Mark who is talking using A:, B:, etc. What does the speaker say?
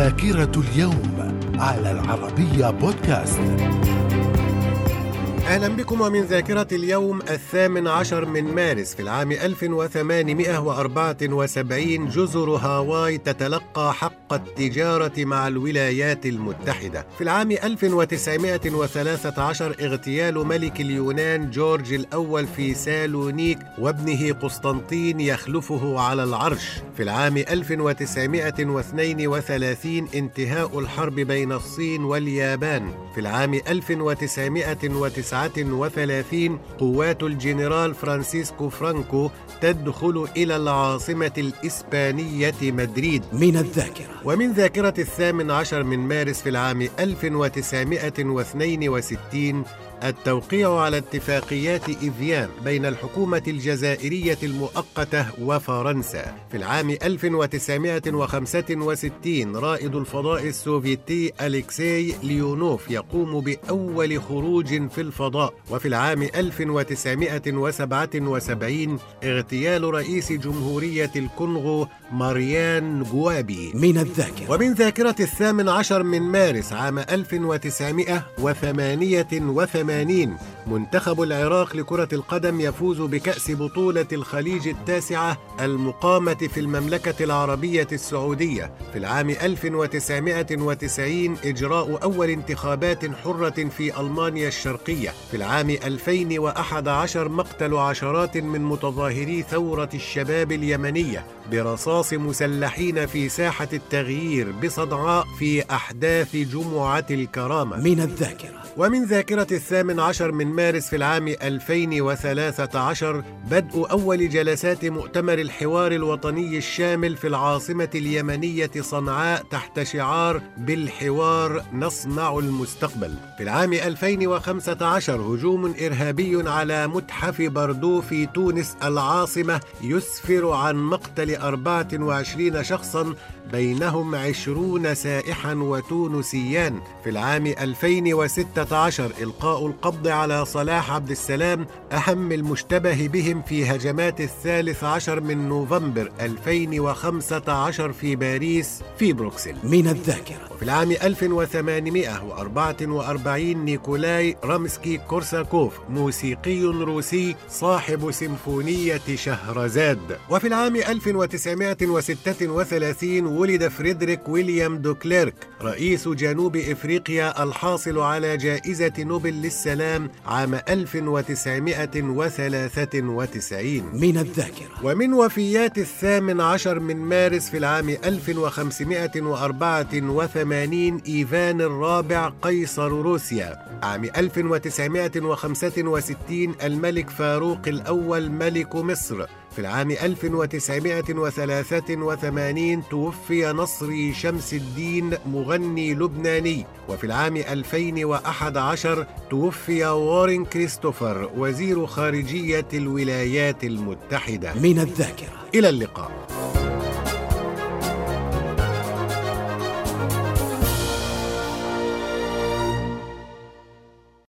A: ذاكرة اليوم على العربية بودكاست.
B: أهلا بكم ومن ذاكرة اليوم الثامن عشر من مارس في العام 1874 جزر هاواي تتلقى حق التجارة مع الولايات المتحدة. في العام 1913 اغتيال ملك اليونان جورج الأول في سالونيك وابنه قسطنطين يخلفه على العرش. في العام 1932 انتهاء الحرب بين الصين واليابان. في العام 1909 وثلاثين قوات الجنرال فرانسيسكو فرانكو تدخل إلى العاصمة الإسبانية مدريد.
C: من الذاكرة.
B: ومن ذاكرة الثامن عشر من مارس في العام 1962 التوقيع على اتفاقيات إيفيان بين الحكومة الجزائرية المؤقتة وفرنسا. في العام 1965 رائد الفضاء السوفيتي أليكسي ليونوف يقوم بأول خروج في الفضاء. وفي العام 1977 اغتيال رئيس جمهورية الكونغو ماريان جوابي
C: من الذاكرة.
B: ومن ذاكرة الثامن عشر من مارس عام 1988 1980 منتخب العراق لكرة القدم يفوز بكأس بطولة الخليج التاسعة المقامة في المملكة العربية السعودية في العام 1990 إجراء أول انتخابات حرة في ألمانيا الشرقية في العام 2011 مقتل عشرات من متظاهري ثورة الشباب اليمنية برصاص مسلحين في ساحة التغيير بصدعاء في أحداث جمعة الكرامة.
C: من الذاكرة.
B: ومن ذاكرة الثامن عشر من مارس في العام 2013 بدء أول جلسات مؤتمر الحوار الوطني الشامل في العاصمة اليمنية صنعاء تحت شعار بالحوار نصنع المستقبل. في العام 2015 هجوم إرهابي على متحف بردو في تونس العاصمة يسفر عن مقتل 24 شخصا بينهم 20 سائحا وتونسيان. في العام 2016 إلقاء القبض على صلاح عبد السلام أهم المشتبه بهم في هجمات الثالث عشر من نوفمبر 2015 في باريس في بروكسل.
C: من الذاكرة.
B: في العام 1844 نيكولاي رامسكي كورساكوف موسيقي روسي صاحب سيمفونية شهرزاد. وفي العام 1936 ولد فريدريك ويليام دوكليرك رئيس جنوب إفريقيا الحاصل على جائزة نوبل للسلام عام 1993
C: من الذاكرة.
B: ومن وفيات الثامن عشر من مارس في العام 1584 إيفان الرابع قيصر روسيا. عام 1965 الملك فاروق الأول ملك مصر. في العام 1983 توفي نصري شمس الدين مغني لبناني. وفي العام 2011 توفي وارين كريستوفر وزير خارجية الولايات المتحدة.
C: من الذاكرة.
B: إلى اللقاء.